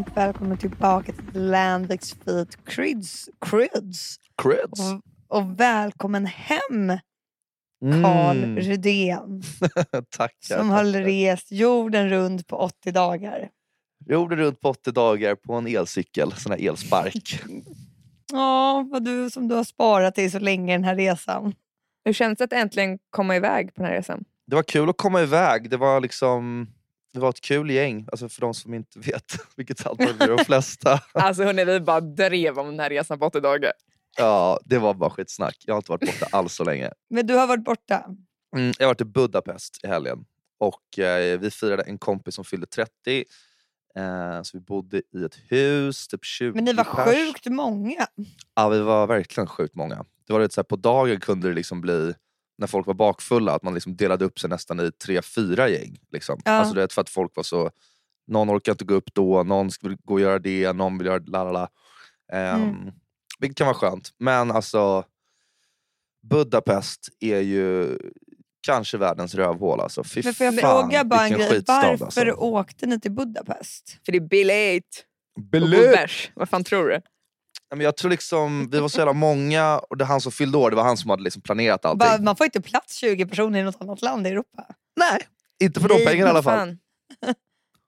varmt välkomna tillbaka till Landix Feet Crids. Crids. Creds. Och, och välkommen hem Carl Mm. Rydén Tackar. som har tackar. rest jorden runt på 80 dagar. Gjorde runt på 80 dagar på en elcykel, sån här elspark. Ja, vad du som du har sparat till så länge den här resan. Hur känns det att äntligen komma iväg på den här resan? Det var kul att komma iväg. Det var liksom det var ett kul gäng, alltså för de som inte vet, vilket antagligen är de flesta. Alltså hörni, vi bara drev om den här resan på 80 dagar. Ja, det var bara skitsnack. Jag har inte varit borta alls så länge. Men du har varit borta. Mm, jag har varit i Budapest i helgen och eh, vi firade en kompis som fyllde 30. Eh, så vi bodde i ett hus, typ 20 Men ni var pers. sjukt många. Ja, vi var verkligen sjukt många. Det var lite så här, på dagen kunde det liksom bli, när folk var bakfulla, att man liksom delade upp sig nästan i tre, fyra gäng. Liksom. Ja. Alltså, det är för att folk var så, någon orkar inte gå upp då, någon ska gå och göra det, någon vill göra la la la. Ehm, Mm. Vilket kan vara skönt. Men alltså, Budapest är ju kanske världens rövhål. Alltså. Fy Men får jag fan, fråga bara en grej. Varför alltså. åkte ni till Budapest? För det är billigt bärs. Vad fan tror du? Ja, men Jag tror liksom, vi var så jävla många och det han som fyllde år, det var han som hade liksom planerat allting. Bara, man får inte plats 20 personer i något annat land i Europa. Nej, inte för de pengarna i alla fall. fan.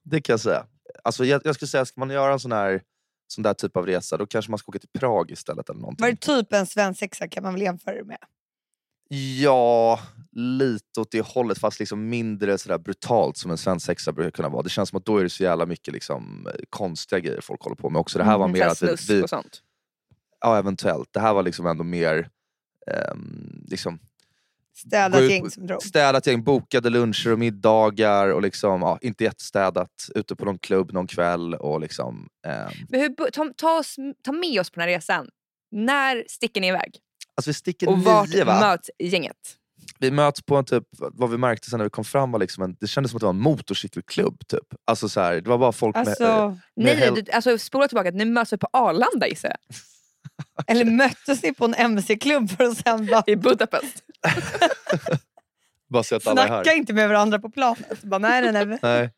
Det kan jag säga. Alltså, jag, jag skulle säga, ska man göra en sån, här, sån där typ av resa, då kanske man ska åka till Prag istället. eller någonting. Var det typ en svensexa kan man väl jämföra det med? Ja, lite åt det hållet fast liksom mindre sådär brutalt som en svensexa brukar kunna vara. Det känns som att då är det så jävla mycket liksom, eh, konstiga grejer folk håller på med också. Det här var Mm, mer att vi, vi, och sånt. Ja eventuellt, det här var liksom ändå mer ehm, liksom, Städat ut- gäng som drog. städat gäng, bokade luncher och middagar och liksom, ja, inte jättestädat. Ute på någon klubb någon kväll och liksom, ehm, Men hur, ta, ta, oss, ta med oss på den här resan. När sticker ni iväg? Alltså vi sticker Och vart nio va? möts gänget? Vi möts på en typ, vad vi märkte sen när vi kom fram var liksom en, det kändes som att det var en motorcykelklubb typ. Alltså så här, det var bara folk med... Alltså, med Nej, hel- du, alltså, spola tillbaka, ni möts väl på Arlanda gissar jag? eller möttes ni på en mc-klubb för att sen bara I Budapest. bara så att alla är här. snacka inte med varandra på planet. Bara, nej, nej, nej. Nej.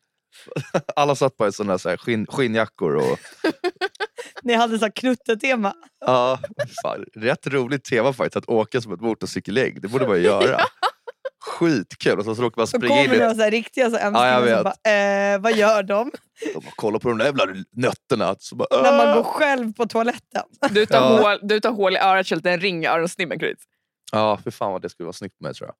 Alla satt bara i såna så här skinn, skinnjackor och... Ni hade så här knuttetema. Ja, fan, rätt roligt tema faktiskt att åka som ett motorcykelgäng. Det borde man ju göra. Skitkul! Och så, så råkar man springa in kommer i... så här riktiga så Ja, jag bara, eh, vad gör de? De bara kollar på de där jävla nötterna. Så bara, När man "Åh!" går själv på toaletten. Du tar, Ja. hål, du tar hål i örat, kör en ring i öronsnimmen Chris. Ja, för fan vad det skulle vara snyggt med tror jag.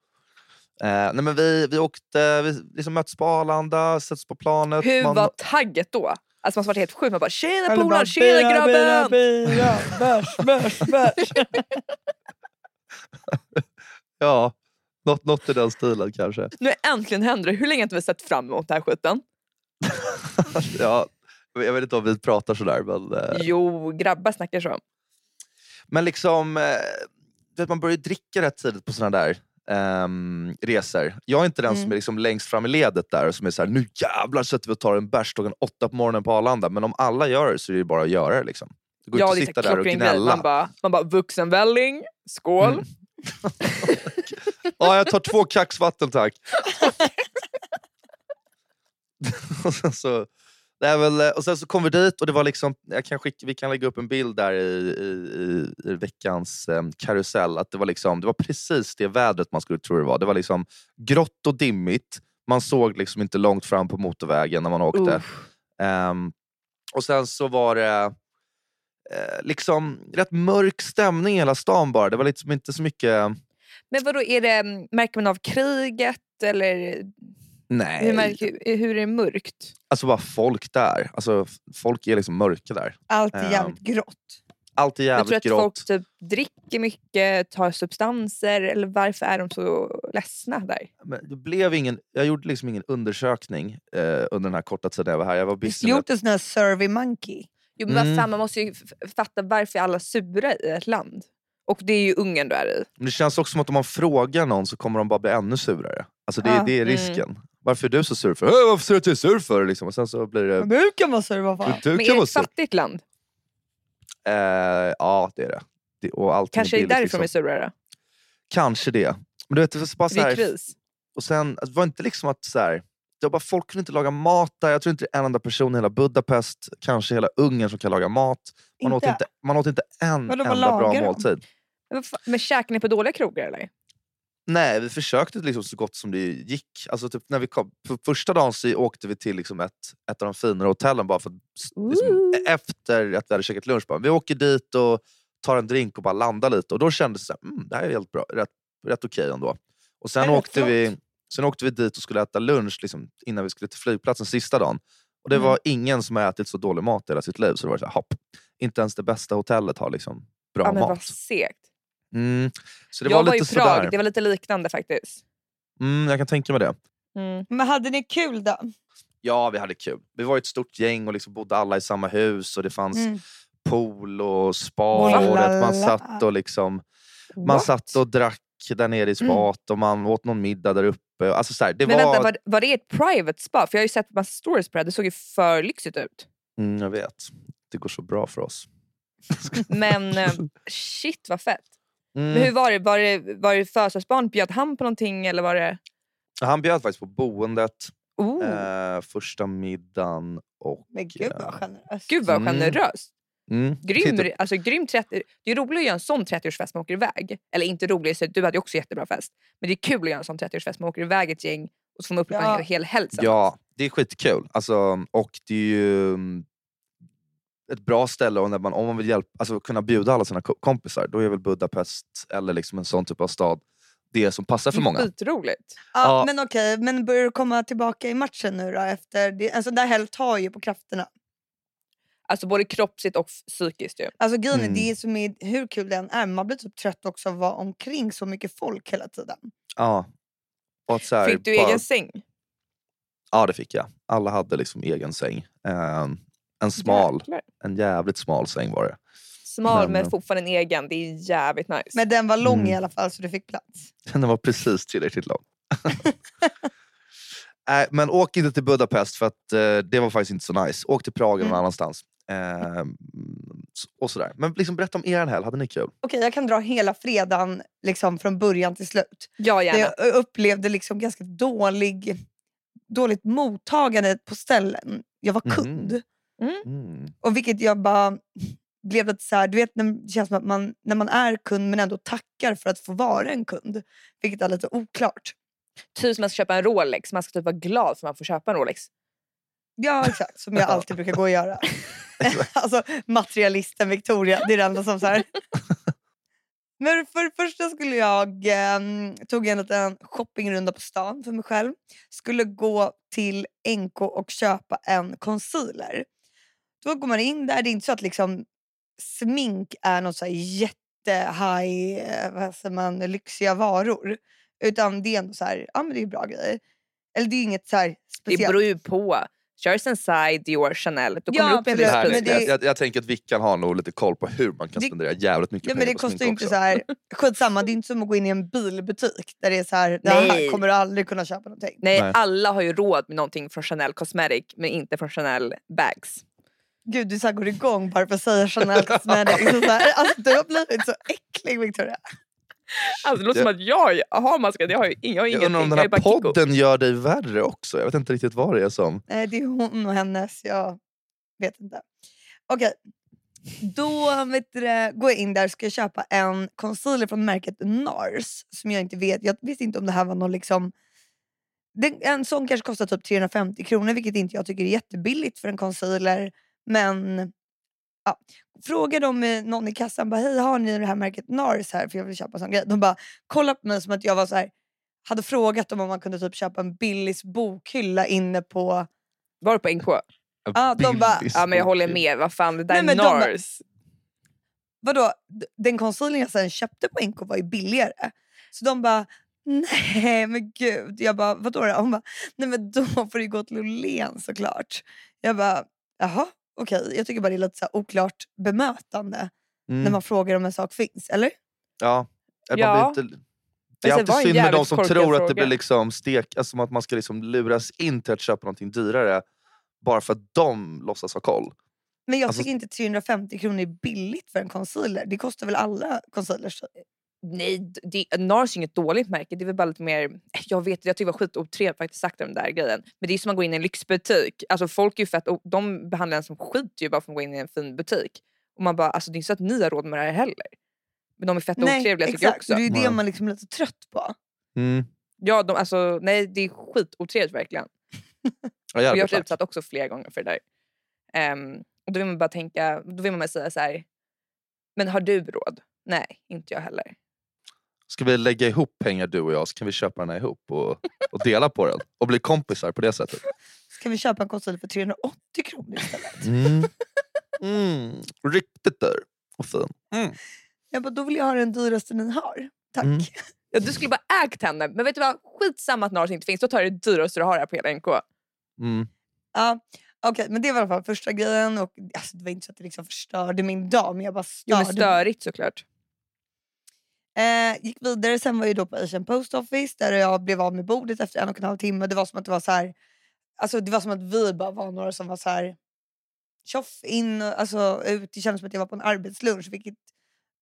Eh, nej, men vi, vi åkte, vi liksom möttes på Arlanda, sätts på planet. Hur man- var tagget då? Alltså man måste varit helt sjuk. Man bara “tjena polaren, tjena bira, grabben!” bira, bira, Bärs, bärs, bärs. Ja, något, något i den stilen kanske. Nu äntligen händer det. Hur länge har vi sett fram emot den här skiten? ja, jag vet inte om vi pratar sådär men... Eh, Jo, grabbar snackar så. Men liksom, eh, du vet, man börjar ju dricka rätt tidigt på såna där ehm, resor. Jag är inte den som Mm. är liksom längst fram i ledet där och som är såhär, nu jävlar sätter vi och tar en bärs klockan åtta på morgonen på Arlanda. Men om alla gör det så är det ju bara att göra det. Liksom. Det går Ja, inte det att är sitta så där och klockren grej. gnälla. Man bara, man bara “vuxenvälling, skål”. Ja, jag tar två kaxvatten tack. och, sen så, det är väl, och sen så kom vi dit och det var liksom, jag kan skicka, vi kan lägga upp en bild där i, i, i, veckans em, karusell. Att det, var liksom, det var precis det vädret man skulle tro det var. Det var liksom grått och dimmigt. Man såg liksom inte långt fram på motorvägen när man åkte. Ehm, och sen så var det eh, liksom rätt mörk stämning i hela stan bara. Det var liksom inte så mycket... Men vadå, är det, märker man av kriget eller Nej. hur, märker, hur är det mörkt? Alltså bara folk där. Alltså, folk är liksom mörka där. Allt är Ehm, jävligt grått. Allt är Jag tror jävligt att grått. folk typ dricker mycket, tar substanser eller varför är de så ledsna där? Men det blev ingen, jag gjorde liksom ingen undersökning eh, under den här korta tiden jag var här. Jag var busy gjort en sån här survey monkey. Jo, men Mm. vad fan, man måste ju fatta varför är alla sura i ett land? Och det är ju Ungern du är i. Men det känns också som att om man frågar någon så kommer de bara bli ännu surare. Alltså det, Ja. det är Mm. risken. Varför är du så sur för? "Äh, Varför säger du att jag är sur för? Liksom. Och sen så blir det... Men hur kan man surva vad fan? Du, du Men kan är det vara ett sur. fattigt land? Eh, ja det är det. det och allting Kanske är det därför de är liksom. surare? Kanske det. Men du vet, det var bara så Det är här, kris. och sen, alltså, det var inte liksom att så här, det var bara, folk kunde inte laga mat där. Jag tror inte det är en enda person i hela Budapest, kanske hela Ungern som kan laga mat. Man, Åt, Inte? inte, man åt inte en Vadå, vad enda bra de? måltid. Men, käkar ni på dåliga krogar eller? Nej, vi försökte liksom så gott som det gick. Alltså typ när vi kom, för första dagen så åkte vi till liksom ett, ett av de finare hotellen bara för att, liksom, efter att vi hade käkat lunch. Bara. Vi åker dit och tar en drink och bara landar lite. Och då kändes det så här, mm, det här är helt bra, rätt, rätt okej ändå. Och sen åkte, vi, sen åkte vi dit och skulle äta lunch liksom, innan vi skulle till flygplatsen sista dagen. Och det Mm. var ingen som har ätit så dålig mat i hela sitt liv. Så det var så här, hopp. Inte ens det bästa hotellet har liksom bra Ja, men vad mat. segt. Mm. Så det jag var var lite i Prag, sådär. det var lite liknande faktiskt. Mm, jag kan tänka mig det. Mm. Men hade ni kul då? Ja, vi hade kul. Vi var ett stort gäng och liksom bodde alla i samma hus och det fanns Mm. pool och spa. Och man satt och liksom man What? satt och drack där nere i spat och man åt någon middag där uppe. Alltså så här, det Men var... vänta, var, var det ett private spa? För jag har ju sett massa stories på det här. Det såg ju för lyxigt ut. mm, jag vet. Det går så bra för oss. Men eh, shit vad fett. Mm. Men hur var det? Var det, var det födelsedagsbarn? Bjöd han på någonting eller var det... Han bjöd faktiskt på boendet Oh, eh, första middagen. Och, Men gud eh, vad generöst. Gud vad mm. generöst. Mm, Grym, titta- alltså, grym 30, det är roligt att göra en sån 30-årsfest man åker iväg. Eller inte roligt, så du hade ju också jättebra fest. Men det är kul att göra en sån 30-årsfest man åker iväg ett gäng och så får man uppleva Ja. en hel helg. Ja, det är skitkul. Alltså, och det är ju mm, ett bra ställe och när man, om man vill hjälpa, alltså, kunna bjuda alla sina ko- kompisar. Då är väl Budapest eller liksom en sån typ av stad det som passar för Det är många. skitroligt. Ja, Ja. Men okej, men börjar du komma tillbaka i matchen nu då? Efter det? Alltså det här tar ju på krafterna. Alltså både kroppsligt och psykiskt ju. Alltså grejen är, Mm. det som är, hur kul det än är, man blir typ trött också av att vara omkring så mycket folk hela tiden. Ja. Och så här, Fick du bara- egen säng? Ja det fick jag. Alla hade liksom egen säng. Ehm, en smal, Jäklar. en jävligt smal säng var det. Smal Men, men eh, fortfarande en egen. Det är jävligt nice. Men den var lång Mm. i alla fall så du fick plats. Den var precis tillräckligt lång. Nej, men åk inte till Budapest för att eh, det var faktiskt inte så nice. Åk till Prag eller någon Mm. annanstans. S- och sådär. Men liksom, berätta om er helg, hade ni kul? Okej, jag kan dra hela fredagen liksom, från början till slut. ja, gärna. jag upplevde liksom ganska dålig, dåligt mottagande på ställen. Jag var Mhm. kund. Mm. Och vilket jag bara blev lite så här, du vet när det känns som att man, när man är kund men ändå tackar för att få vara en kund. Vilket är lite oklart. Typ som man ska köpa en Rolex. Man ska typ vara glad för att man får köpa en Rolex. Ja exakt, som jag alltid brukar gå och göra. alltså materialisten Victoria, det är det enda som så här. Men för det första skulle jag, eh, tog en liten shoppingrunda på stan för mig själv. Skulle gå till NK och köpa en concealer. Då går man in där, det är inte så att liksom smink är något så här jätte high, eh, vad säger man, lyxiga varor. Utan det är ändå så här, ja men det är bra grejer. Eller det är inget så här Det speciellt. beror ju på. Kör Sensai, Dior, Chanel. Då kommer Ja, du upp i en viss Det här, men pris. det- jag, jag, jag tänker att Vickan har nog lite koll på hur man kan Det- spendera jävligt mycket Ja, men pengar det på kostar inte också. så här, skitsamma, det är inte som att gå in i en bilbutik där det är så här, här kommer du aldrig kunna köpa någonting. Nej, Nej. alla har ju råd med någonting från Chanel Cosmetic men inte från Chanel Bags. Gud du så här går igång bara för att säga Chanel Cosmetics. och så här. Alltså, du har blivit så äcklig Victoria. Alltså, det låter som att jag har maskat. Jag har ju jag har Jag ingenting. undrar om den jag här är bara Kiko. podden gör dig värre också. Jag vet inte riktigt vad det är som... Nej det är hon och hennes, jag vet inte. Okej, då vet du, går jag in där och ska köpa en concealer från märket NARS. Som jag inte vet, jag visste inte om det här var någon liksom den, en sån kanske kostar typ 350 kronor vilket inte jag tycker är jättebilligt för en concealer. Men ja. Frågade de eh, någon i kassan, bara, hej har ni det här märket NARS här för jag vill köpa en sån grej. De bara kollade på mig som att jag var så här, hade frågat dem om man kunde typ köpa en Billys bokhylla inne på... Var du på NK? Ja, de bara- Ja men jag håller med. Vad fan, det där Nej, är men de NARS. Vadå? Den concealern jag sen köpte på NK var ju billigare. Så de bara, nej men gud. Jag bara, vadå då? Hon bara, nej men då får du gå till Åhléns såklart. Jag bara, jaha okej. Jag tycker bara det är lite så här oklart bemötande när Mm. man frågar om en sak finns, eller? Ja. Man Ja. blir inte... Det är Alltså, det alltid synd med de som tror att det fråga. blir liksom stek, alltså som att man ska liksom luras in till att köpa någonting dyrare bara för att de låtsas ha koll. Men jag Alltså- tycker inte 350 kronor är billigt för en concealer. Det kostar väl alla concealers? Nej, det, Nars är inget dåligt märke. Det är väl bara lite mer... Jag vet jag tycker det var skitotrevligt faktiskt sagt om den där grejen. Men det är som att gå in i en lyxbutik. Alltså folk är ju fett, de behandlar en som skit ju bara för att gå in i en fin butik. Och man bara, alltså det är inte så att ni har råd med det här heller. Men de är fett Nej, otrevliga tycker jag exakt. också. Det är ju det man liksom är lite trött på. Mm. Ja, de, alltså, nej det är skitotrevligt verkligen. Ja, Och jag har tack. utsatt också flera gånger för det där. Ehm, och då vill man bara tänka, då vill man bara säga så här. Men har du råd? Nej, inte jag heller. Ska vi lägga ihop pengar du och jag så kan vi köpa den här ihop och, och dela på den. Och bli kompisar på det sättet. Ska vi köpa en konsol för 380 kronor istället? Mm. Mm. Riktigt dyr och fin. Mm. Jag bara, då vill jag ha den dyraste ni har. Tack. Mm. Ja, du skulle bara ägt henne. Men vet du vad? Skitsamma att Nars inte finns. Då tar du det dyraste du har här på hela NK. Mm. Ja, Okej, men det var i alla fall första grejen. Och, alltså, det var inte så att det liksom förstörde min dag, men jag bara Jo men störde störigt såklart. Eh, gick vidare, sen var jag då på Asian Post Office där jag blev av med bordet efter en och en halv timme. Det var som att det var så här, alltså det var som att vi bara var några som var så här tjoff in och alltså, ut. Det kändes som att jag var på en arbetslunch. Vilket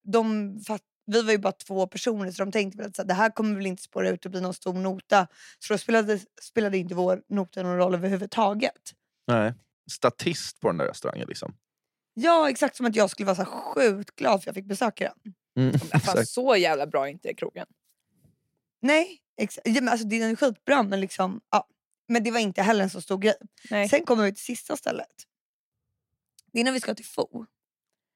de fatt, vi var ju bara två personer så de tänkte väl att så här, det här kommer väl inte spåra ut och bli någon stor nota. Så då spelade, spelade inte vår nota någon roll överhuvudtaget. Nej. Statist på den där restaurangen liksom. Ja exakt som att jag skulle vara så sjukt glad för att jag fick besöka den. Mm. Fan, så jävla bra är inte krogen. Nej, ja, men alltså, den är skitbra men liksom, ja. Men det var inte heller en så stor grej. Nej. Sen kommer vi till sista stället. Det är när vi ska till FO.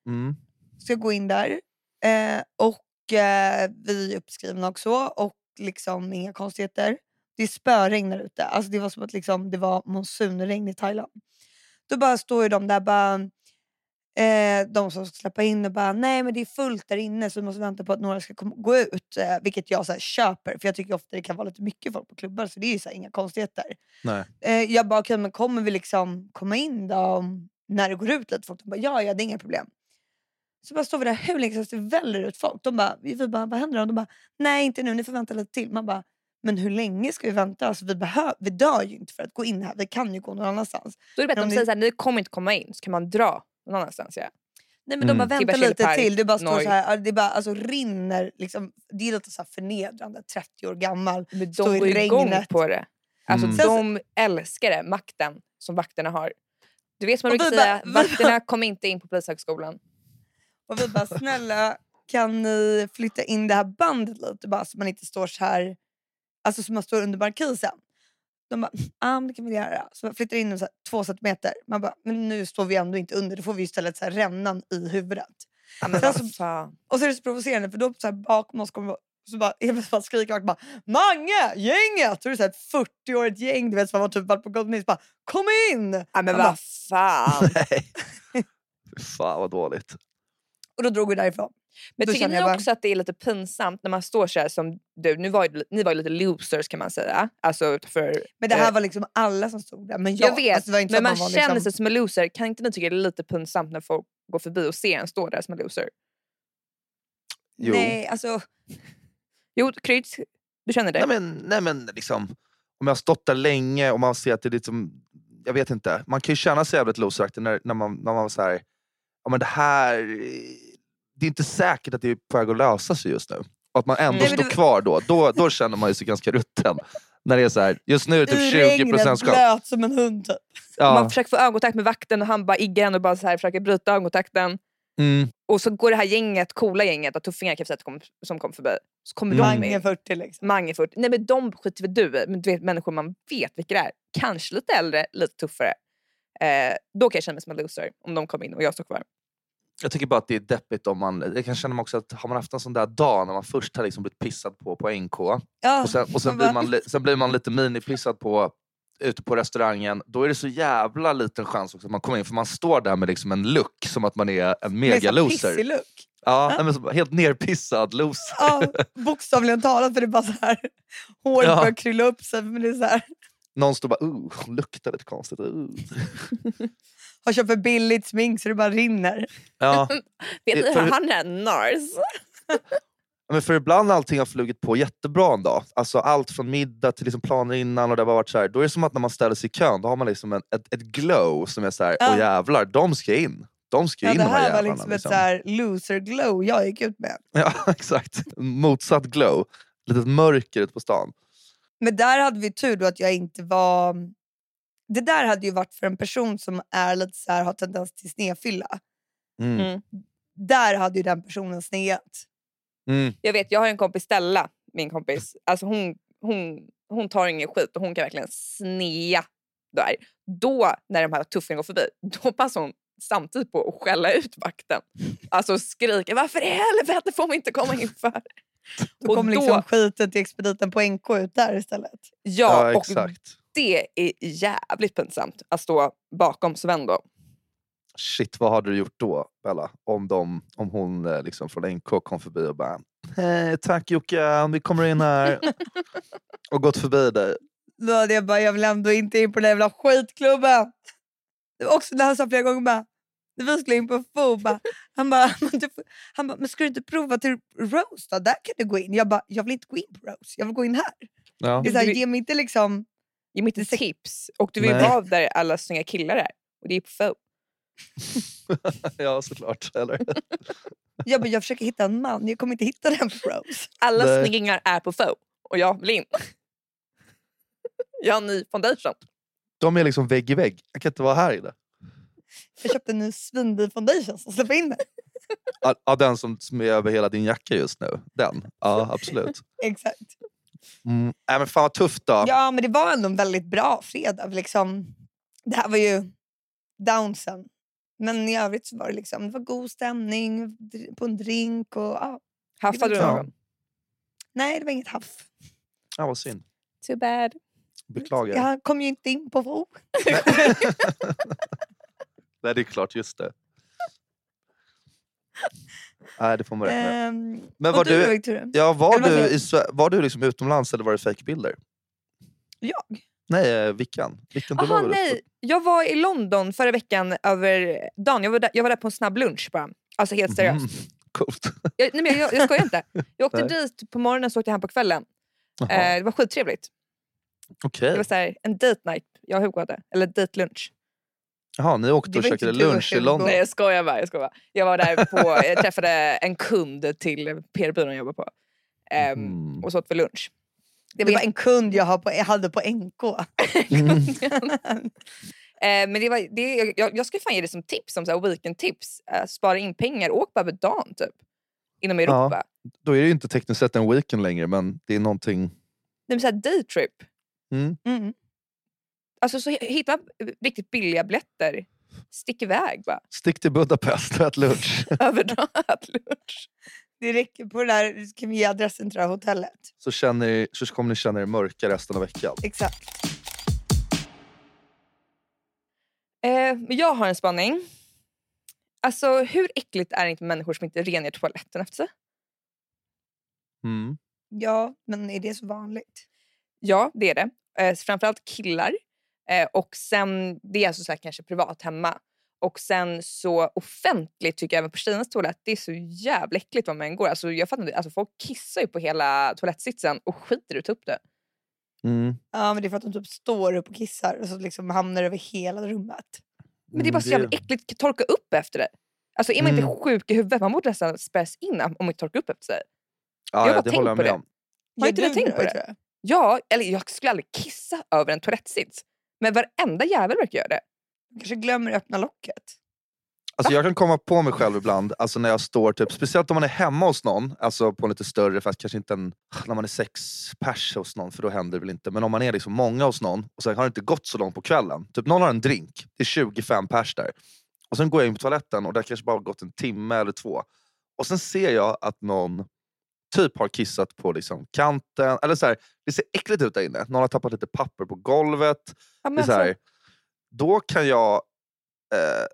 Mm. Ska gå in där. Eh, och eh, vi är uppskrivna också. Och liksom inga konstigheter. Det är spöregn där ute. Alltså det var som att liksom, det var monsunregn i Thailand. Då bara står ju de där bara... Eh, de som ska släppa in och bara nej men det är fullt där inne så vi måste vänta på att några ska gå ut. Eh, vilket jag så här, köper för jag tycker ofta det kan vara lite mycket folk på klubbar så det är ju så här, inga konstigheter. Nej. Eh, jag bara, okej men kommer vi liksom komma in då om, när det går ut lite folk? De bara, ja ja det är inga problem. Så bara står vi där hur länge som helst, det väller ut folk. De bara, vi bara, vad händer då? De bara, nej inte nu, ni får vänta lite till. Man bara, men hur länge ska vi vänta? Alltså, vi, behö- vi dör ju inte för att gå in här, vi kan ju gå någon annanstans. Då är det bättre att om de säger såhär, ni kommer inte komma in så kan man dra någon annanstans. Ja. Nej men de Mm. bara, Tibba vänta lite Chili till. Park, Det bara står så här, det bara alltså, rinner. Liksom, det är lite så här förnedrande, 30 år gammal. Men de går igång på det. Alltså Mm. de älskar det, makten som vakterna har. Du vet som man brukar säga, bara- vakterna kom inte in på polishögskolan. Och vi bara, snälla kan ni flytta in det här bandet lite bara så man inte står så här, alltså så man står under markisen. De bara, men det kan vi göra. Så man flyttar in den så här, två centimeter. Man bara, men nu står vi ändå inte under, då får vi istället så här rännan i huvudet. Ja, men så- fan. Och så är det så provocerande för då så här, bakom oss kommer så bara, helt bara skriker vakt bara Mange! Gänget! Så är det så ett 40-årigt gäng du vet, som har typ varit på Golden bara Kom in! Ja, men Man vad fan. Nej. Fy Fan vad dåligt. och då drog vi därifrån. Men tycker känner ni bara- också att det är lite pinsamt när man står så här som du, nu var ju, ni var ju lite losers kan man säga. Alltså för, Men det här eh, var liksom alla som stod där. Men jag, jag vet, alltså, det var inte så men att man var känner liksom, sig som en loser. Kan inte ni tycka det är lite pinsamt när folk går förbi och ser en stå där som en loser? Jo. Nej, alltså, Jo, Kryds, du känner det? Nej men, nej men liksom, om jag har stått där länge och man ser att det är liksom, jag vet inte. Man kan ju känna sig jävligt loseraktig när, när man, när man var så här, ja men det här, det är inte säkert att det är på väg att lösa sig just nu. Och att man ändå Nej, står det- kvar då, då, då känner man ju sig ganska rutten. När det är så här, just nu är det typ 20% regnet, chans. blöt som en hund typ. Man Ja, försöker få ögonkontakt med vakten och han bara iggar henne och bara så här försöker bryta ögonkontakten. mm, Och så går det här gänget, coola gänget av tuffingar kan jag kom, som kom förbi. Så kommer Mm. de Mange in. 40 liksom. Mange 40. Nej men de skiter väl du. Men du vet människor man vet vilka det är. Kanske lite äldre, lite tuffare. Eh, då kan jag känna mig som en loser om de kommer in och jag står kvar. Jag tycker bara att det är deppigt om man, jag kan känna mig också att har man haft en sån där dag när man först har liksom blivit pissad på på NK Ja, och sen, och sen, blir, man, sen blir man lite minipissad på ute på restaurangen, då är det så jävla liten chans också att man kommer in för man står där med liksom en look som att man är en mega-loser. look. Ja, nej, men helt nerpissad loser. Ja, bokstavligen talat för det är bara så här. Håret Ja. börjar krylla upp sig. Men det är så här, Någon står bara uh, luktar lite konstigt. Uh. har köpt för billigt smink så det bara rinner. Ja, Vet ni hur han är Nars? men för ibland allting har flugit på jättebra en dag. Alltså allt från middag till liksom planer innan. Och det har varit så här, då är det som att när man ställer sig i kön, då har man liksom en, ett, ett glow som är så här, Ja. åh jävlar, de ska in. De ska Ja, in det de här här var jävlarna. liksom ett liksom. så här loser glow jag gick ut med. Ja, exakt. Motsatt glow. Litet mörker ute på stan. Men där hade vi tur då att jag inte var... Det där hade ju varit för en person som är lite så här, har tendens till snedfylla. Mm. Mm. Där hade ju den personen sneat. Mm. Jag vet, jag har en kompis, Stella, min kompis. Alltså hon, hon, hon tar ingen skit och hon kan verkligen snea där. Då, när de här tuffingarna går förbi, då passar hon samtidigt på att skälla ut vakten. Alltså skrika “Varför i helvete får man inte komma in för?” Då Och kom då- liksom skiten till expediten på NK ut där istället. Ja, Ja, och exakt. Det är jävligt pinsamt att stå bakom Sven då. Shit, vad hade du gjort då, Bella? Om, de, om hon eh, liksom från NK kom förbi och bara Hej, tack Jocke, vi kommer in här. och gått förbi dig. Då hade jag bara, jag vill ändå inte in på den där jävla skitklubben. Det var också när han sa flera gånger bara, när vi skulle in på FO, bara, han bara, han bara, men ska du inte prova till Rose då? Där kan du gå in. Jag bara, jag vill inte gå in på Rose, jag vill gå in här. Ja. Det är så här, ge mig inte liksom, Ge mig inte tips. Och du vill Nej. vara där alla snygga killar är. Och det är på Fo. ja, såklart. Eller? jag, bara, jag försöker hitta en man, jag kommer inte hitta den på Rose. Alla Nej. snyggingar är på Fo. Och jag vill in. jag har en ny foundation. De är liksom vägg i vägg. Jag kan inte vara här inne. Jag köpte en ny svindyr foundation som släpper in mig. Ja, ja, den som som är över hela din jacka just nu. Den. Ja, absolut. Exakt. Mm. Nej, men fan vad tufft då. Ja men det var ändå en väldigt bra fredag. Liksom, det här var ju downsen. Men i övrigt så var det, liksom, det var god stämning på en drink. Och, ja. Haffade du någon? Nej det var inget haff. Ja, vad synd. Too bad. Beklagar. Jag kom ju inte in på FO. Nej, det är klart. Just det. Nej, det får man räkna med. Ehm, Men och var du, du, Victoria? ja, var, Eller du i, var du liksom utomlands eller var det fejkbilder? Jag? Nej, eh, Vickan. Vickan upp- nej, jag var i London förra veckan över dagen. Jag var där, jag var där på en snabb lunch bara. Alltså helt seriöst. Mhm. Coolt. Jag, nej, men jag, jag skojar inte. Jag åkte Nej. dit på morgonen så åkte jag hem på kvällen. Eh, det var skittrevligt. Okej. Det var så här, en date night jag och Hugo hade. Eller date lunch. Jaha, ni åkte Det och var käkade lunch i. London? Nej jag skojar bara. Jag, skojar bara. jag var där på, jag träffade en kund till PR-byrån jag jobbar på. Ehm, Mm. Och så åt vi lunch. Det var en kund jag, har på, jag hade på NK. Mm. Eh, men det var, det, jag, jag ska fan ge det som tips, som så här weekend-tips. Eh, spara in pengar, åk bara över dagen typ. Inom Europa. Då är det ju inte tekniskt sett en weekend längre, men det är någonting... Nej, men så här daytrip. Mm. Mm. Alltså så hitta riktigt billiga biljetter. Stick iväg bara. Stick till Budapest och ät lunch. Över dagen, ät lunch. Det räcker på det där, kan vi ge adressen till det här hotellet. Så, känner, så kommer ni känna er mörka resten av veckan. Exakt. Eh, men jag har en spaning. Alltså hur äckligt är det inte med människor som inte rengör toaletten efter sig? Mm. Ja, men är det så vanligt? Ja, det är det. Eh, framförallt killar. Eh, och sen, det är alltså så här, kanske privat hemma. Och sen så offentligt tycker jag även på tjejernas toalett, det är så jävla äckligt var man går. Alltså, jag fattar inte, alltså, folk kissar ju på hela toalettsitsen och skiter att ta upp det. Mm. Ja, men det är för att de typ står upp och kissar och så liksom hamnar över hela rummet. Men det är bara så Mm, jävla äckligt, torka upp efter det. Alltså är man Mm. inte sjuk i huvudet, man borde nästan spärras in om man inte torkar upp efter sig. Ja, Jag har ja, bara det tänkt håller jag på med det. om. Har inte du tänkt på det? Ja, eller jag skulle aldrig kissa över en toalettsits. Men varenda jävel verkar göra det. Kanske glömmer öppna locket. Alltså jag kan komma på mig själv ibland, alltså när jag står, typ, speciellt om man är hemma hos någon, alltså på en lite större, fast kanske inte en, när man är sex pers hos någon, för då händer det väl inte. Men om man är liksom många hos någon, och sen har det inte gått så långt på kvällen. Typ någon har en drink, det är 25 pers där. Och sen går jag in på toaletten och det har kanske bara gått en timme eller två. Och sen ser jag att någon typ har kissat på liksom kanten, eller så här, det ser äckligt ut där inne. Någon har tappat lite papper på golvet. Ja, Det är så här, alltså, då kan jag eh,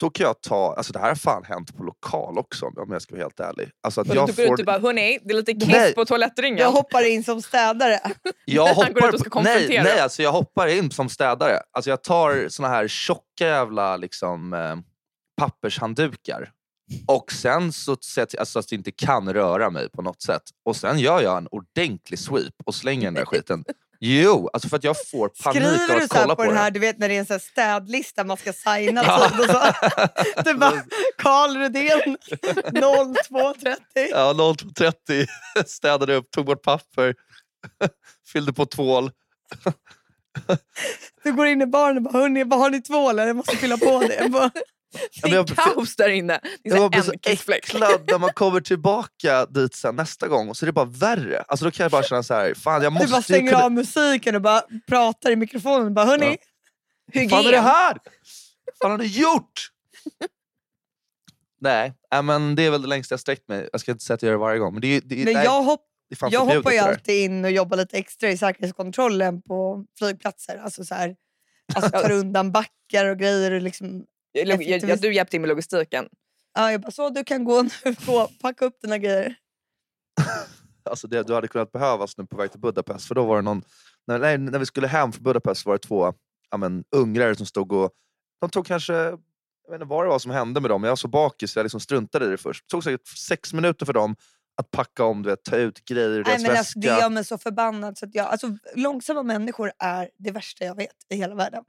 då kan jag ta, alltså det här har fan hänt på lokal också om jag ska vara helt ärlig. Alltså att och jag du går ut får, och bara, hörni, det är lite kiss Nej. på toalettringen. Jag hoppar in som städare. jag ut hoppar, nej, nej alltså jag hoppar in som städare. Alltså jag tar såna här tjocka jävla liksom, eh, pappershanddukar. Och sen så ser jag alltså, att jag inte kan röra mig på något sätt. Och sen gör jag en ordentlig sweep och slänger den där skiten Jo, alltså för att jag får panik av Skriver du att kolla på, på den här, det. du vet när det är en sån städlista man ska signa Ja. tid och så. Du bara, Karl Rudén 0230. Ja, 02.30 städade upp, tog bort papper, fyllde på tvål. Du går in i baren och bara, hörni, har ni tvål? Jag måste fylla på det. Det är jag- kaos där inne. Det är Jag här så äcklad när man kommer tillbaka dit sen nästa gång och så är det bara värre. Alltså då kan jag bara känna så här, fan jag du bara måste stänger kunna... av musiken och bara pratar i mikrofonen. Bara, hörni, Vad fan är det här? Vad fan har ni gjort? Nej, äh, men det är väl det längsta jag sträckt mig. Jag ska inte säga att jag gör det varje gång. Men det är, det är, men nej, jag, hopp, jag hoppar ju alltid in och jobbar lite extra i säkerhetskontrollen på flygplatser. Alltså, så här, alltså tar undan backar och grejer. Och liksom, Jag, jag, du hjälpte till med logistiken. ja, jag bara, så du kan gå nu och packa upp dina grejer. Alltså det, du hade kunnat behövas nu på väg till Budapest. För då var det någon, när, nej, när vi skulle hem från Budapest var det två ja, men, ungrare som stod och... De tog kanske... Jag vet inte vad det var som hände med dem. Jag var så bakis så jag liksom struntade i det först. Det tog säkert sex minuter för dem att packa om, du vet, ta ut grejer ur Nej, deras men väska. alltså, det gör mig så förbannad. Så att jag, alltså, långsamma människor är det värsta jag vet i hela världen.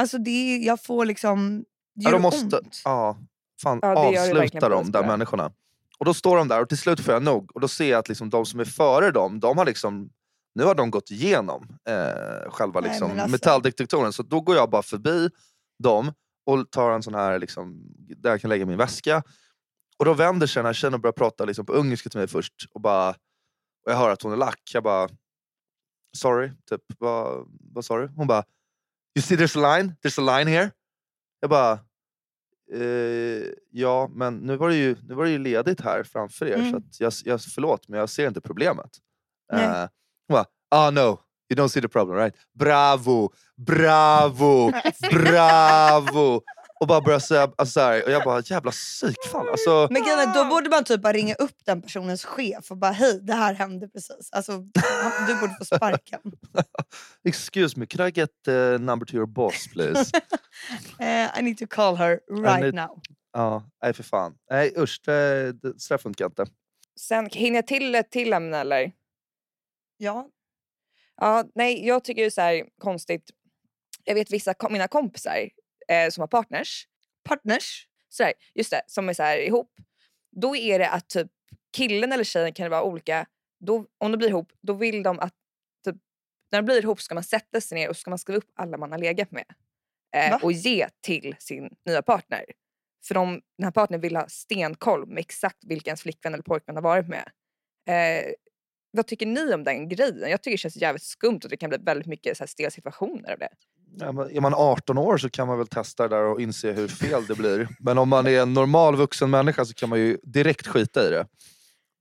Alltså det är, jag får liksom... Det Ja, gör de måste, ont. ja, fan, Ja, avsluta oss där människorna. Och då står de där och till slut får jag nog. Och då ser jag att liksom, de som är före dem, de har liksom, nu har de gått igenom eh, själva Nej, liksom, alltså- metalldetektorn. Så då går jag bara förbi dem och tar en sån här, liksom, där jag kan lägga min väska. Och då vänder sig den här tjejen och börjar prata liksom, på ungerska till mig först. Och, bara, och jag hör att hon är lack. Jag bara, sorry, typ, vad, vad sa du? Hon bara, you see there's a line, there's a line here. Jag bara, eh, ja men nu var, det ju, nu var det ju ledigt här framför er Mm. så att jag, jag, förlåt men jag ser inte problemet. Nej. Eh, hon bara, ah no, you don't see the problem right? Bravo, bravo, bravo! Och bara började säga, alltså, så här, och jag bara jävla psykfall. Alltså, Men grejen då borde man typ bara ringa upp den personens chef och bara hej, det här hände precis. Alltså, du borde få sparken. excuse me, can I get the number to your boss please? Eh, I need to call her right need- now. Ja, nej för fan. Nej usch, det, det, så där funkar inte. Sen hinner jag till ett till ämne eller? Ja, Ja, nej, jag tycker det är så här konstigt. Jag vet vissa mina kompisar eh, som har partners, partners. så här, just det, som är så ihop. Då är det att typ killen eller tjejen kan det vara olika. Då, om de blir ihop, då vill de att typ, när de blir ihop ska man sätta sig ner och ska man skriva upp alla man har legat med eh, och ge till sin nya partner. För de, den här partnern vill ha stenkoll med exakt vilken ens flickvän eller pojkvän har varit med. Eh, vad tycker ni om den grejen? Jag tycker det känns jävligt skumt och det kan bli väldigt mycket så här stela situationer av det. Är man 18 år så kan man väl testa det där och inse hur fel det blir. Men om man är en normal vuxen människa så kan man ju direkt skita i det.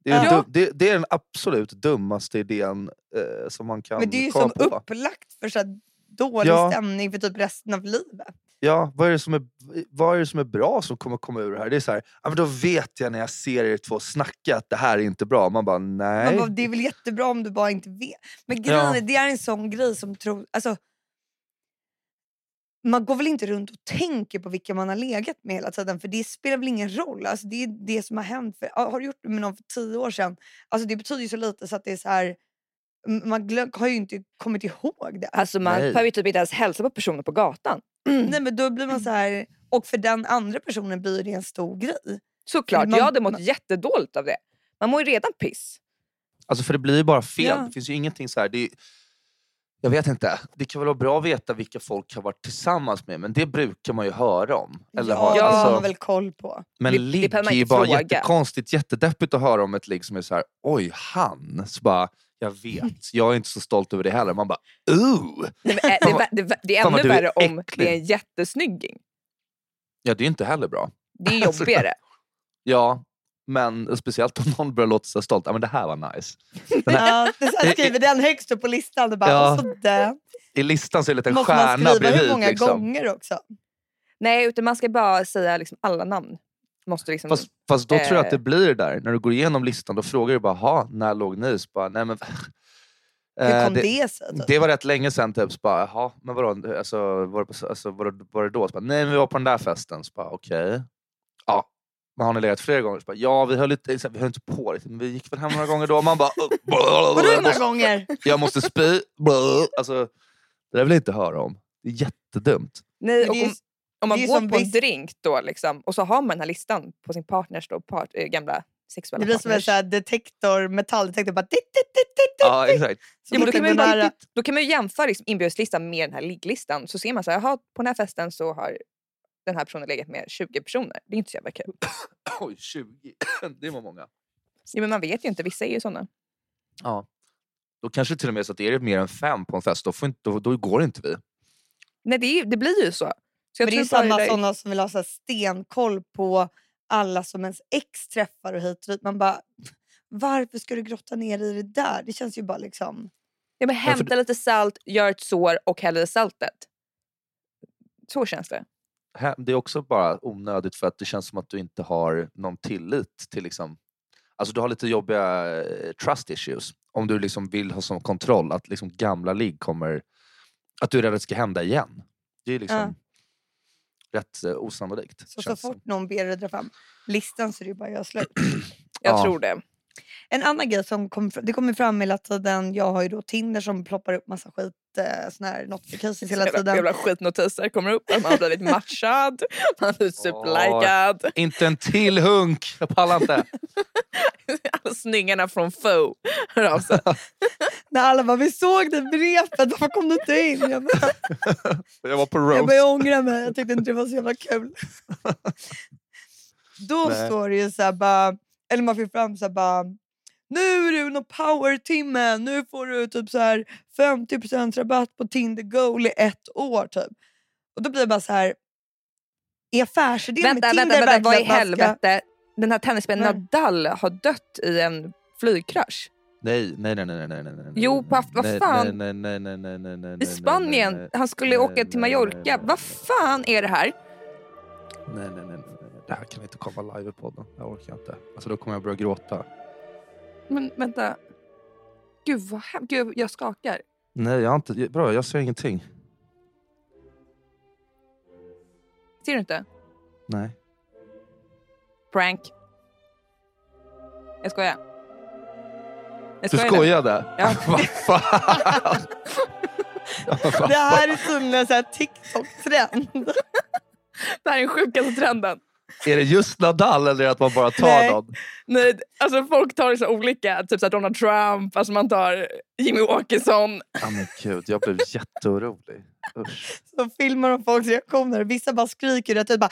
Det är, Ja. det, det är den absolut dummaste idén eh, som man kan Men det är ju komma som på. upplagt för så dålig Ja. stämning för typ resten av livet. Ja, vad är, det som är, vad är det som är bra som kommer komma ur det här? Det är så här, ja, men då vet jag när jag ser er två snacka att det här är inte bra. Man bara, nej. Man bara, det är väl jättebra om du bara inte vet. Men grejen Ja. det är en sån grej som tror... Alltså, man går väl inte runt och tänker på vilka man har legat med hela tiden för det spelar väl ingen roll. Alltså, det är det som har hänt. För, har du gjort det med någon för tio år sedan? Alltså, det betyder ju så lite så att det är så här... Man glöm, har ju inte kommit ihåg det. Alltså man Nej. behöver ju typ inte ens hälsa på personer på gatan. Nej, men då blir man så här... Och för den andra personen blir det en stor grej. Såklart, Man- jag hade mått man- jättedåligt av det. Man mår ju redan piss. Alltså för det blir ju bara fel. Ja. Det finns ju ingenting så här. Det är, jag vet inte. Det kan väl vara bra att veta vilka folk har varit tillsammans med men det brukar man ju höra om. Eller ja, ha, det har alltså, man väl koll på. Men Det- det ligg man är ju bara fråga. jättekonstigt, jättedeppigt att höra om ett ligg som är så här, oj han. Så bara, jag vet, jag är inte så stolt över det heller. Man bara, ooh! Nej, men, äh, det, är det, det ännu värre om äcklig. det är en jättesnygging. Ja det är inte heller bra. Det är jobbigare. Ja, men speciellt om någon börjar låta sig stolt. Ja men det här var nice. Den här, Ja, det är så här, skriver den högst upp på listan och bara, Ja. och så. I listan så är det en liten måste man stjärna skriva bredvid. hur många liksom. gånger också. Nej, utan man ska bara säga liksom alla namn. Måste liksom, Fast, fast då tror jag att det Eh. blir det där, när du går igenom listan, då frågar du bara, "Ha, när låg ni? Så bara, nej men... Hur Eh, kom det, det, sig? Typ? det var rätt länge sedan, typ, så bara, jaha, men vadå, alltså, var, det, alltså, var, det, var det då? Så bara, nej men vi var på den där festen. Så bara, okej. Ja, Men har ni legat flera gånger? Så bara, ja, vi höll, här, vi höll inte på riktigt, men vi gick väl hem några gånger då. Man bara... Vadå hur många gånger? Jag måste spy. Alltså, det där vill jag inte höra om. Det är jättedumt. Nej, och om, om man går som på en drink då liksom, och så har man den här listan på sin partners då, part, äh, gamla sexuella Det blir som en partners. sån här detektor, metalldetektor. Bara, dit, dit, dit, dit, dit. Ja, exakt. Så Ja, men då, kan man ju bara, då kan man ju jämföra liksom inbjudslistan med den här ligglistan. Så ser man så här, jaha, på den här festen så har den här personen legat med 20 personer. Det är inte så jävla kul. Oj, 20. Det var många. Ja, men man vet ju inte, vissa är ju såna. Ja. Då kanske det till och med så att är det mer än fem på en fest, då, får inte, då, då går inte vi. Nej, det, är, det blir ju så. så jag Men det är samma där- sådana som vill ha så här stenkoll på alla som ens ex träffar och hit och dit. Man bara, varför ska du grotta ner i det där? Det känns ju bara liksom... Ja, men för hämta det- lite salt, gör ett sår och häll i saltet. Så känns det. Det är också bara onödigt för att det känns som att du inte har någon tillit till liksom... Alltså du har lite jobbiga eh, trust issues. Om du liksom vill ha som kontroll att liksom gamla ligg kommer... Att du är rädd att det ska hända igen. Det är liksom rätt eh, osannolikt. Så, så fort som. någon ber dig dra fram listan så är det bara göra slut. Jag Ja. tror det. En annan grej som kom, det kommer fram hela tiden. Jag har ju då Tinder som ploppar upp massa skit, eh, såna här notifications hela tiden. jävla skitnotiser kommer upp. Man har blivit matchad, man har blivit superlikad. Inte en till hunk! Jag pallar inte. Alla snyggarna från Fo hör av sig. När alla bara, vi såg det brepet, varför kom du inte in? Jag bara, Jag var på roast. jag ångrar mig, jag tyckte inte det var så jävla kul. Då Nej. står det ju så här bara, eller man fick fram så här bara, nu är det någon power-timme, nu får du typ så här 50% rabatt på Tinder Goal i ett år typ. Och då blir jag bara så här, är affärsidén vänta, med vänta, Tinder vänta, vad i man ska- helvete? Den här tennisspelaren. Nadal har dött i en flygkrasch. Nej, nej, nej, nej, nej, nej, nej. Jo, på aft- vad fan? Nej, nej, nej, nej, nej, nej, I Spanien. nej, nej, Han skulle åka till Mallorca. Vad fan är det här? Nej, nej, nej, nej, nej. Det här kan inte komma live i podden. Det orkar jag inte. Alltså då kommer jag börja gråta. Men vänta. Gud vad hemskt. Gud, jag skakar. Nej, jag har inte... Bra, jag ser ingenting. Ser du inte? Nej. Prank. Jag skojar. Jag Du skojade. Ja. Vad fan? Det här är tydligen här TikTok-trend. Det här är den sjukaste trenden. Är det just Nadal eller är det att man bara tar Nej. någon? Nej, alltså folk tar det så olika. Typ så här Donald Trump, alltså man tar Jimmy Åkesson. Ja men gud, jag blev jätteorolig. Usch. Så filmar de folks reaktioner. Vissa bara skriker rätt ut. Bara,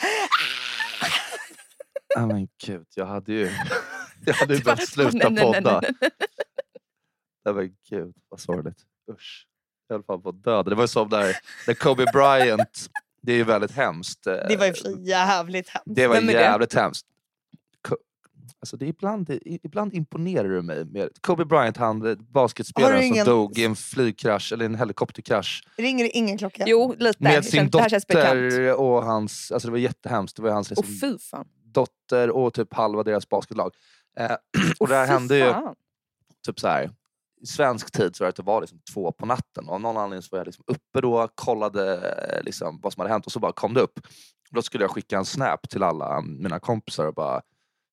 Ja men gud, jag hade ju... Jag hade ju behövt sluta nej, nej, nej, podda. nej, nej. Nej men gud, vad sorgligt. Usch. Jag höll fan på att döda. Det var ju som där, när Kobe Bryant, det är ju väldigt hemskt. eh, det var sig jävligt hemskt. Det var Vem är det? jävligt hemskt. Alltså det är ibland, ibland imponerar du mig. Med, Kobe Bryant, han eh, basketspelaren ingen- som dog i en flygkrasch eller en helikopterkrasch. Ringer det ingen klocka? Jo, lite. Med sin dotter och hans, alltså det var jättehemskt. Det var hans Och liksom, fy fan. dotter och typ halva deras basketlag. Eh, och Och det här hände ju typ så här. I svensk tid så var det det var liksom två på natten och av någon anledning så var jag liksom uppe då, kollade eh, liksom vad som hade hänt och så bara kom det upp. Och då skulle jag skicka en snap till alla mina kompisar och bara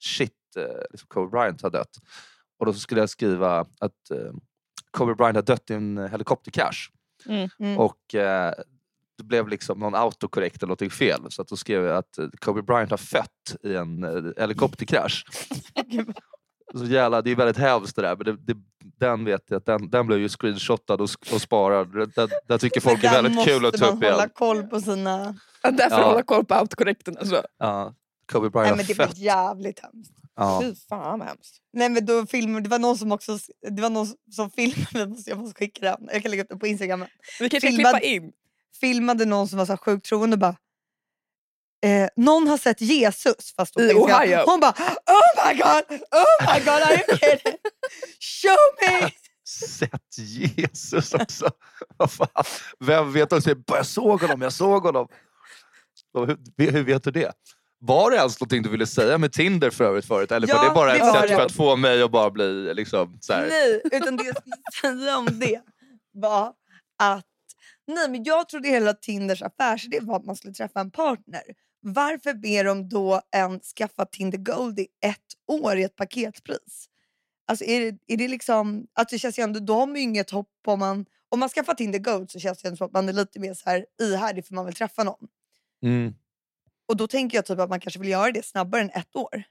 shit, eh, liksom Kobe Bryant har dött. Och då skulle jag skriva att eh, Kobe Bryant har dött i en helikopterkrasch. Mm. Och eh, det blev liksom någon autokorrekt eller någonting fel. Så att då skrev jag att Kobe Bryant har fött i en helikopterkrasch. Så jävla, det är väldigt hemskt det där. Men det, det, den vet jag att den, den blev ju screenshotad och, och sparad. Den, den tycker folk är där väldigt kul att måste ta man upp igen. hålla koll på sina... Ja, Därför Ja. hålla koll på autokorrekten. Alltså. Ja, Kobe Nej, Bryant men det har var jävligt hemskt. Ja. Fy fan vad hemskt. Nej, men då filmade, det var någon som också det var någon som filmade, jag måste, jag måste skicka den, jag kan lägga upp den på Instagram. Vi kanske ska Filmad- klippa in. Filmade någon som var så sjukt troende och bara Eh, någon har sett Jesus fast på I. Ohio. Hon bara oh my god, oh my god, are you kidding? Show me! Sett Jesus också. Vad fan? Vem vet också? Jag såg honom, jag såg honom. Hur, hur vet du det? Var det ens någonting du ville säga med Tinder för övrigt förut? Eller var Ja, det bara ett var sätt det. för att få mig att bara bli liksom så här. Nej, utan det jag skulle säga om det var att nej, men jag trodde hela Tinders affärsidé var att man skulle träffa en partner. Varför ber de då en skaffa Tinder Gold i ett år i ett paketpris? Alltså är det, är det liksom, att det känns ju ändå, då har man ju inget hopp om man, om man skaffar Tinder Gold så känns det ändå som att man är lite mer så här ihärdig för man vill träffa någon. Mm. Och då tänker jag typ att man kanske vill göra det snabbare än ett år.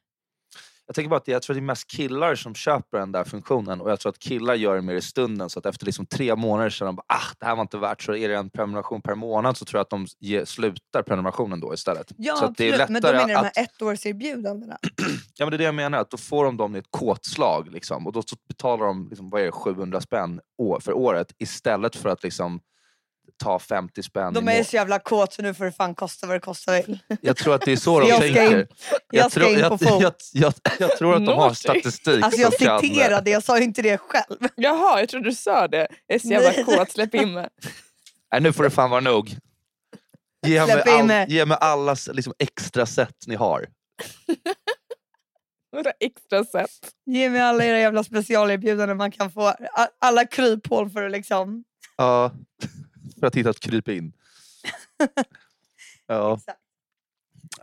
Jag tänker bara att jag tror att det är mest killar som köper den där funktionen och jag tror att killar gör det mer i stunden så att efter liksom tre månader känner de bara, ah, det här var inte värt så är det en prenumeration per månad så tror jag att de ge, slutar prenumerationen då istället. Ja så att det är absolut, men då lättare menar de att, här ettårserbjudandena. ja, men det är det jag menar, att då får de dem i ett kåtslag liksom, och då betalar de liksom, vad är det, 700 spänn för året istället för att liksom, ta 50 spänn De är så jävla kåt så nu får det fan kosta vad det kosta vill. Jag tror att det är så de Jag ska in- tänker. jag ska tror, in på jag, jag, jag, jag tror att de har statistik Alltså jag som kan... citerade, jag sa ju inte det själv. Jaha, jag trodde du sa det. Jag är så jävla Nej. kåt, släpp in mig. Nej, nu får det fan vara nog. Ge mig, Släpp in all, mig. ge mig alla liksom, extra sätt ni har. Några extra sätt. Ge mig alla era jävla specialerbjudanden man kan få. Alla kryphål för att liksom... Ja, för att hitta ett kryp in. Ja, Exakt.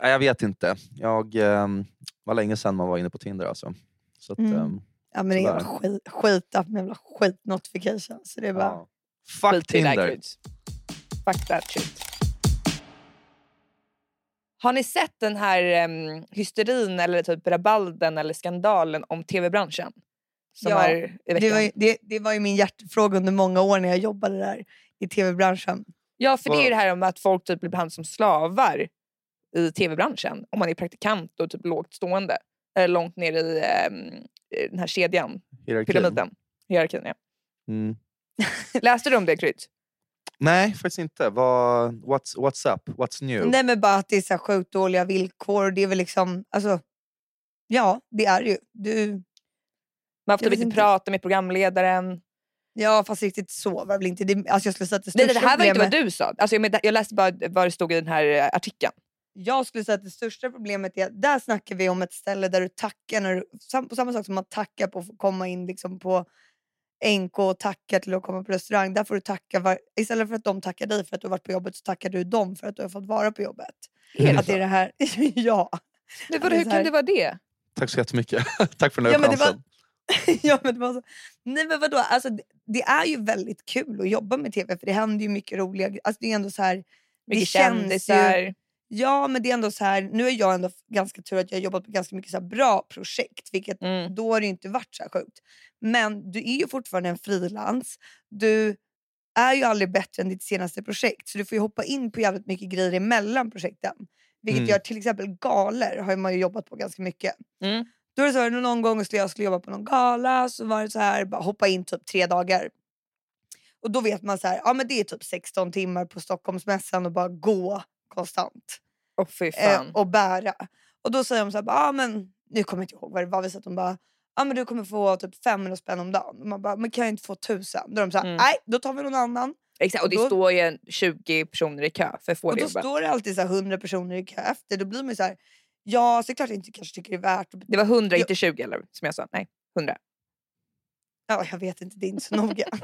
nej, jag vet inte. Jag, ehm, var länge sedan man var inne på Tinder alltså. Så att, Mm. ehm, Ja men det är jävla skit, skitapp med jävla skit-notification. Så det är bara... ja. Fuck Skit Tinder. Fuck that shit. Har ni sett den här um, hysterin eller typ rabalden eller skandalen om tv-branschen? Som Ja, är i veckan? Det var, ju, det, det var ju min hjärtefråga under många år när jag jobbade där i tv-branschen. Ja, för det är ju det här om att folk typ blir behandlade som slavar i tv-branschen. Om man är praktikant och typ lågt stående. Eller långt ner i i den här kedjan, Hierarkin. pyramiden. Hierarkin, ja. Mm. Läste du om det Kryds? Nej, faktiskt inte. Vad, what's, what's up? What's new? Nej men bara att det är så sjukt dåliga villkor. Det är väl liksom... Alltså, ja, det är ju. Du, Man får typ inte. prata med programledaren. Ja fast riktigt så var det väl inte. Det, alltså jag skulle säga att det Nej, största det här var inte vad du sa. Alltså, jag, men, jag läste bara vad det stod i den här eh, artikeln. Jag skulle säga att det största problemet är att där snackar vi om ett ställe där du tackar, när du, sam, på samma sak som man tackar på att komma in liksom på NK och tackar till att komma på restaurang. Där får du tacka, var, istället för att de tackar dig för att du har varit på jobbet så tackar du dem för att du har fått vara på jobbet. Är det Att det är det här, ja. Men vadå, hur så kan det vara det? Tack så jättemycket. Tack för den här Ja, men det var- chansen. ja men det var så. Nej men vadå, alltså, det, det är ju väldigt kul att jobba med tv för det händer ju mycket roliga alltså, det är ändå så här, Mycket ju- kändisar. Ja men det är ändå så här, nu är jag ändå ganska tur att jag har jobbat på ganska mycket så bra projekt vilket Mm. då har det ju inte varit så här sjukt. Men du är ju fortfarande en frilans. Du är ju aldrig bättre än ditt senaste projekt så du får ju hoppa in på jävligt mycket grejer emellan projekten. Vilket Mm. gör till exempel galer har man ju jobbat på ganska mycket. Mm. Då är det så här, någon gång skulle jag skulle jobba på någon gala så var det så här, bara hoppa in typ tre dagar. Och då vet man så här, ja men det är typ 16 timmar på Stockholmsmässan och bara gå konstant. Åh fy Eh, fan. och bära. Och då säger de så här, ja men nu kommer jag inte ihåg vad det var, vi sa de bara Ja men du kommer få typ 500 spänn om dagen. Och man bara, men kan jag inte få 1000? Då är de så här, Mm. nej då tar vi någon annan. Exakt, och det då- står ju 20 personer i kö för att få Och det då jobbet. står det alltid så här 100 personer i kö efter. Då blir man så här, ja så är det klart jag inte kanske tycker det är värt Det var 100, Ja. inte 20 eller som jag sa. Nej, 100. Ja jag vet inte, det är inte så noga.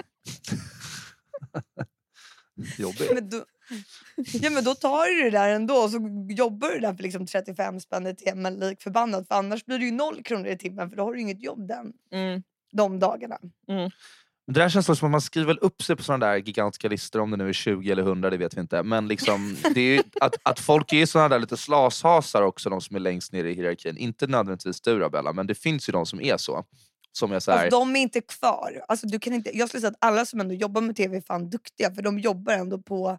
Jobbigt. men då, ja men då tar du det där ändå och så jobbar du där för liksom 35 spänn i timmen lik förbannat. För annars blir det ju noll kronor i timmen för då har du inget jobb den, Mm. de dagarna. Men Det där känns som att man skriver upp sig på sådana där gigantiska listor, om det nu är 20 eller 100, det vet vi inte. Men liksom, det är ju, att, att folk är sådana där lite slashasar också, de som är längst ner i hierarkin. Inte nödvändigtvis du Rabella, men det finns ju de som är så. Som är så här, Alltså, de är inte kvar. Alltså, du kan inte, jag skulle säga att alla som ändå jobbar med tv är fan duktiga för de jobbar ändå på...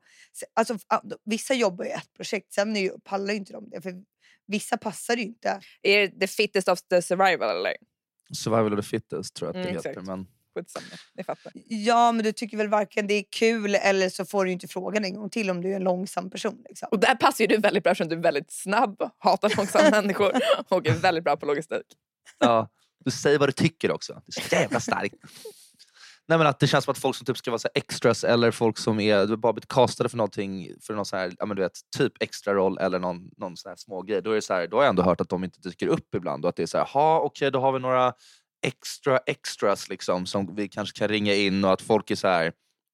Alltså, ah, vissa jobbar i ett projekt, sen är ju, pallar ju inte de det. För vissa passar ju inte. Är det the fittest of the survival eller? survival of the fittest tror jag att det Mm, heter. exakt. Men, Skitsamma, ni fattar. Ja men du tycker väl varken det är kul eller så får du inte frågan en gång till om du är en långsam person. Liksom. Och där passar ju du väldigt bra eftersom du är väldigt snabb, hatar långsamma människor och är väldigt bra på logistik. ja, du säger vad du tycker också. Det är så jävla starkt. Nej, men att det känns som att folk som typ ska vara så här extras eller folk som är du bara blivit castade för någonting, för någon så här, ja, men du vet, typ extra roll eller någon, någon sån här små grej. Då, är det så här, då har jag ändå hört att de inte dyker upp ibland och att det är så här, ha okej då har vi några extra extras liksom som vi kanske kan ringa in och att folk är så här,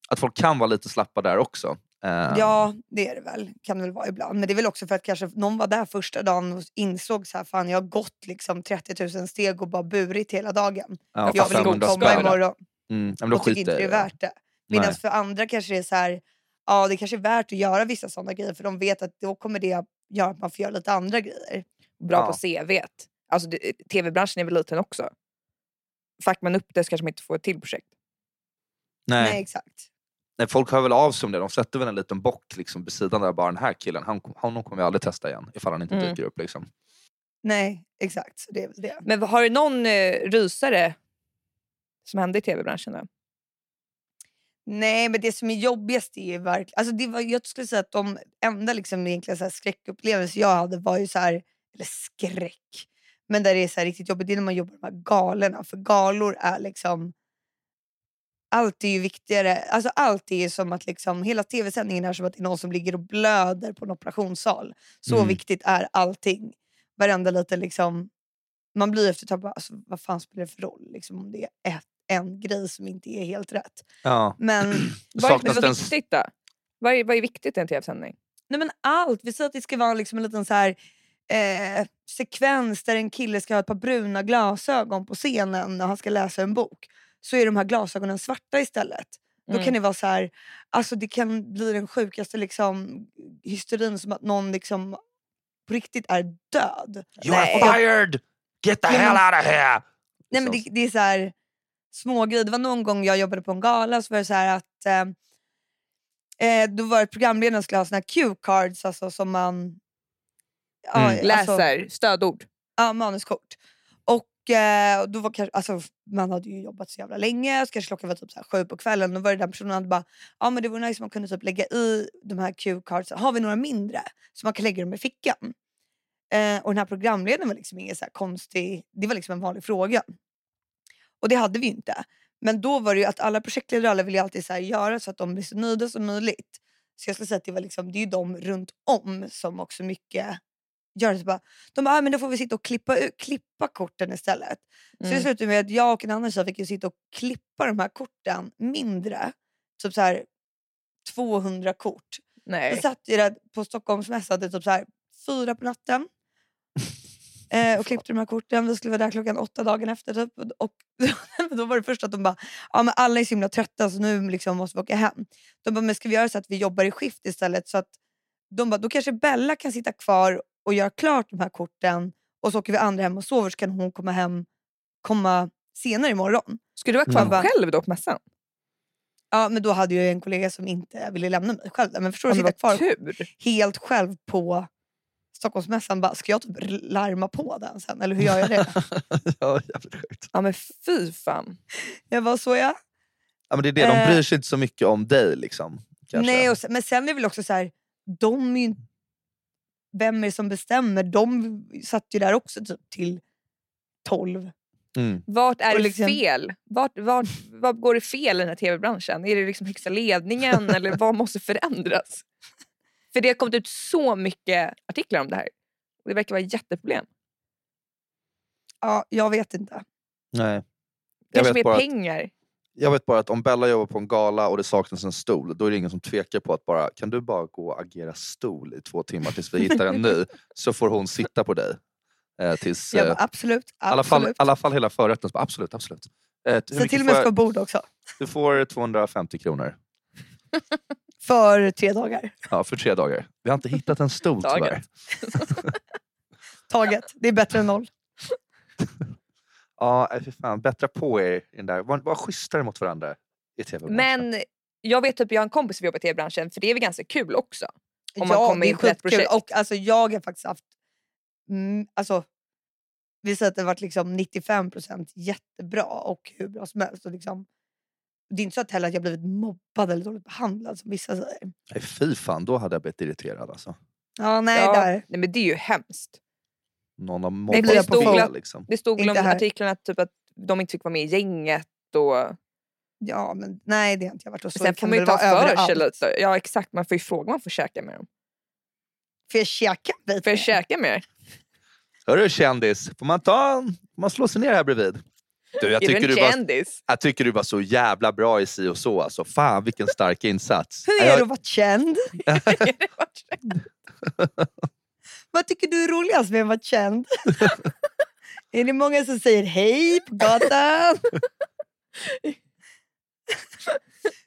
att folk kan vara lite slappa där också. Eh, Ja, det är det väl. Kan det väl vara ibland. Men det är väl också för att kanske någon var där första dagen och insåg så här, fan jag har gått liksom 30 000 steg och bara burit hela dagen. ja, jag vill gå 500 och komma imorgon Mm, men då och tycker inte det är värt det. Medan för andra kanske det är så här, ja det kanske är värt att göra vissa sådana grejer för de vet att då kommer det göra att man får göra lite andra grejer. Bra Ja. på CVt. Alltså, tv-branschen är väl liten också. Fuckar man upp det så kanske man inte får ett till projekt. Nej. Nej exakt. Nej, folk hör väl av sig om det. De sätter väl en liten bock liksom, vid sidan där bara den här killen, han, honom kommer vi aldrig testa igen ifall han inte Mm. dyker upp. Liksom. Nej exakt, så det är väl det. Men har du någon eh, rysare som hände i tv-branschen? Då? Nej men det som är jobbigast är ju verkligen, alltså det var, jag skulle säga att de enda liksom egentligen så här skräckupplevelser jag hade var ju så här, eller skräck, men där det är så här riktigt jobbigt det är när man jobbar med galorna. För galor är liksom, allt är ju viktigare, alltså allt är som att liksom, hela tv-sändningen är som att det är någon som ligger och blöder på en operationssal. Så Mm. viktigt är allting. Varenda liten liksom, man blir efter ett tag bara, alltså, vad fan spelar det för roll liksom, om det är ett, en grej som inte är helt rätt. Ja. Men Vad är, Saknas vad viktigt då? Vad är, vad är viktigt i en tv-sändning? Nej men allt. Vi säger att det ska vara liksom en liten så här, eh, sekvens där en kille ska ha ett par bruna glasögon på scenen när han ska läsa en bok. Så är de här glasögonen svarta istället. Då Mm. kan det vara så här, alltså det kan bli den sjukaste liksom, hysterin som att någon liksom på riktigt är död. You are fired! Get the hell out of here! Nej, men det, det är så här små grejer. Det var någon gång jag jobbade på en gala så var det så här att eh, eh, då var det programledaren skulle ha såna här cue cards alltså som man ja, Mm. alltså- Läser, stödord. Ja, manuskort. Och eh, då var kanske, alltså, man hade ju jobbat så jävla länge, så kanske klockan var typ så här sju på kvällen. Då var det den personen som bara, ja men det vore nice om man kunde typ lägga i de här cue cards. Har vi några mindre? Så man kan lägga dem i fickan. Eh, och den här programledaren var liksom ingen så konstig, det var liksom en vanlig fråga. Och det hade vi ju inte. Men då var det ju att alla projektledare alla vill ju alltid så här göra så att de blir så nöjda som möjligt. Så jag skulle säga att det, var liksom, det är ju de runt om som också mycket gör det. Så bara, de bara, ah, men då får vi sitta och klippa, klippa korten istället. Så det Mm. slutade med att jag och en annan tjej fick ju sitta och klippa de här korten mindre. Typ så här 200 kort. Nej. satt ju där på Stockholmsmässan till typ så här fyra på natten. Eh, och klippte de här korten. Vi skulle vara där klockan åtta dagen efter. Typ. Och då var det först att de bara, ja, men alla är så himla trötta så nu liksom måste vi åka hem. De bara, men ska vi göra så att vi jobbar i skift istället? Så att de bara, då kanske Bella kan sitta kvar och göra klart de här korten och så åker vi andra hem och sover så kan hon komma hem komma senare imorgon. Ska du vara kvar Mm. själv då på mässan? Ja, men då hade jag en kollega som inte ville lämna mig själv. Men förstår du, sitta kvar tur. helt själv på Stockholmsmässan. Bara, ska jag typ larma på den sen? Eller hur gör jag det? ja, jävligt sjukt. Ja men fy fan. jag bara, så ja. Ja, men det är det, de Eh. bryr sig inte så mycket om dig. Liksom, kanske. Nej, sen, men sen är det väl också så här, de är ju inte... Vem är det som bestämmer? De satt ju där också typ till 12. mm. Vart är det liksom- fel? Vart, vart, vart går det fel i den här tv-branschen? Är det liksom högsta ledningen eller vad måste förändras? För det har kommit ut så mycket artiklar om det här. Och Det verkar vara ett jätteproblem. Ja, jag vet inte. Nej. Jag Kanske vet, mer pengar. Jag vet bara att om Bella jobbar på en gala och det saknas en stol, då är det ingen som tvekar på att bara, kan du bara gå och agera stol i två timmar tills vi hittar en ny? Så får hon sitta på dig. Eh, tills, eh, bara, absolut. i alla fall, absolut. alla fall hela förrätten. Bara, Absolut, absolut. Eh, Se till och med på bord också. Du får 250 kronor För tre dagar. ja, för tre dagar. Vi har inte hittat en stol tyvärr. Taget. Det är bättre än noll. Ja, nej, fy fan. Bättra på er i den där. Var, var schysstare mot varandra i tv-branschen. Men jag vet typ, jag har en kompis som jobbar i tv-branschen för det är väl ganska kul också. Om man ja, kommer det är in på skitkul. projekt. Och alltså, jag har faktiskt haft... Mm, alltså, vi säger att det har varit liksom 95% jättebra och hur bra som helst. Och liksom, det är inte så att heller att jag blivit mobbad eller dåligt behandlad som vissa säger. Nej, fy fan, då hade jag blivit irriterad. Alltså. Ja, nej, ja, där. nej men det är ju hemskt. Någon har Det mobbat blir jag på på fel, liksom. Det stod väl om artiklarna typ att de inte fick vara med i gänget. Och... Ja, men nej det har inte jag varit. Och så Sen får man ju det ta för sig. Ja exakt, man får ju fråga om man får käka med dem. Får jag käka lite? Får jag käka med er? Hörru kändis, får man, ta, får man slå sig ner här bredvid? Du, jag, tycker du var, jag tycker du var så jävla bra i si och så. Alltså. Fan vilken stark insats. Hur är det att vara känd? Vad tycker du är roligast med att vara känd? är det många som säger hej på gatan?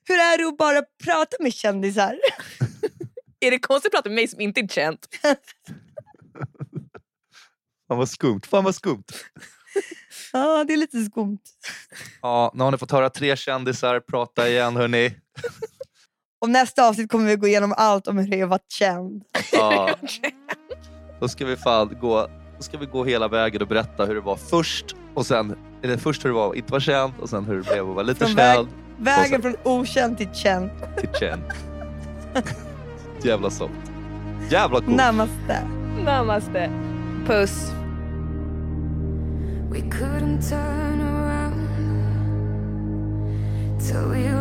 Hur är det att bara prata med kändisar? är det konstigt att prata med mig som inte är känd? Fan vad skumt. Fan vad skumt. Ja, det är lite skumt. Ja, nu har ni fått höra tre kändisar prata igen hörni. Och nästa avsnitt kommer vi gå igenom allt om hur det är att vara känd. Ja. Då ska vi fan gå, då ska vi gå hela vägen och berätta hur det var först och sen, eller först hur det var inte vara känd och sen hur det blev att vara lite Från väg- känd Vägen från okänd till känd. till känd. Jävla sånt. Jävla coolt. Namaste. Namaste. Puss. We couldn't turn around till we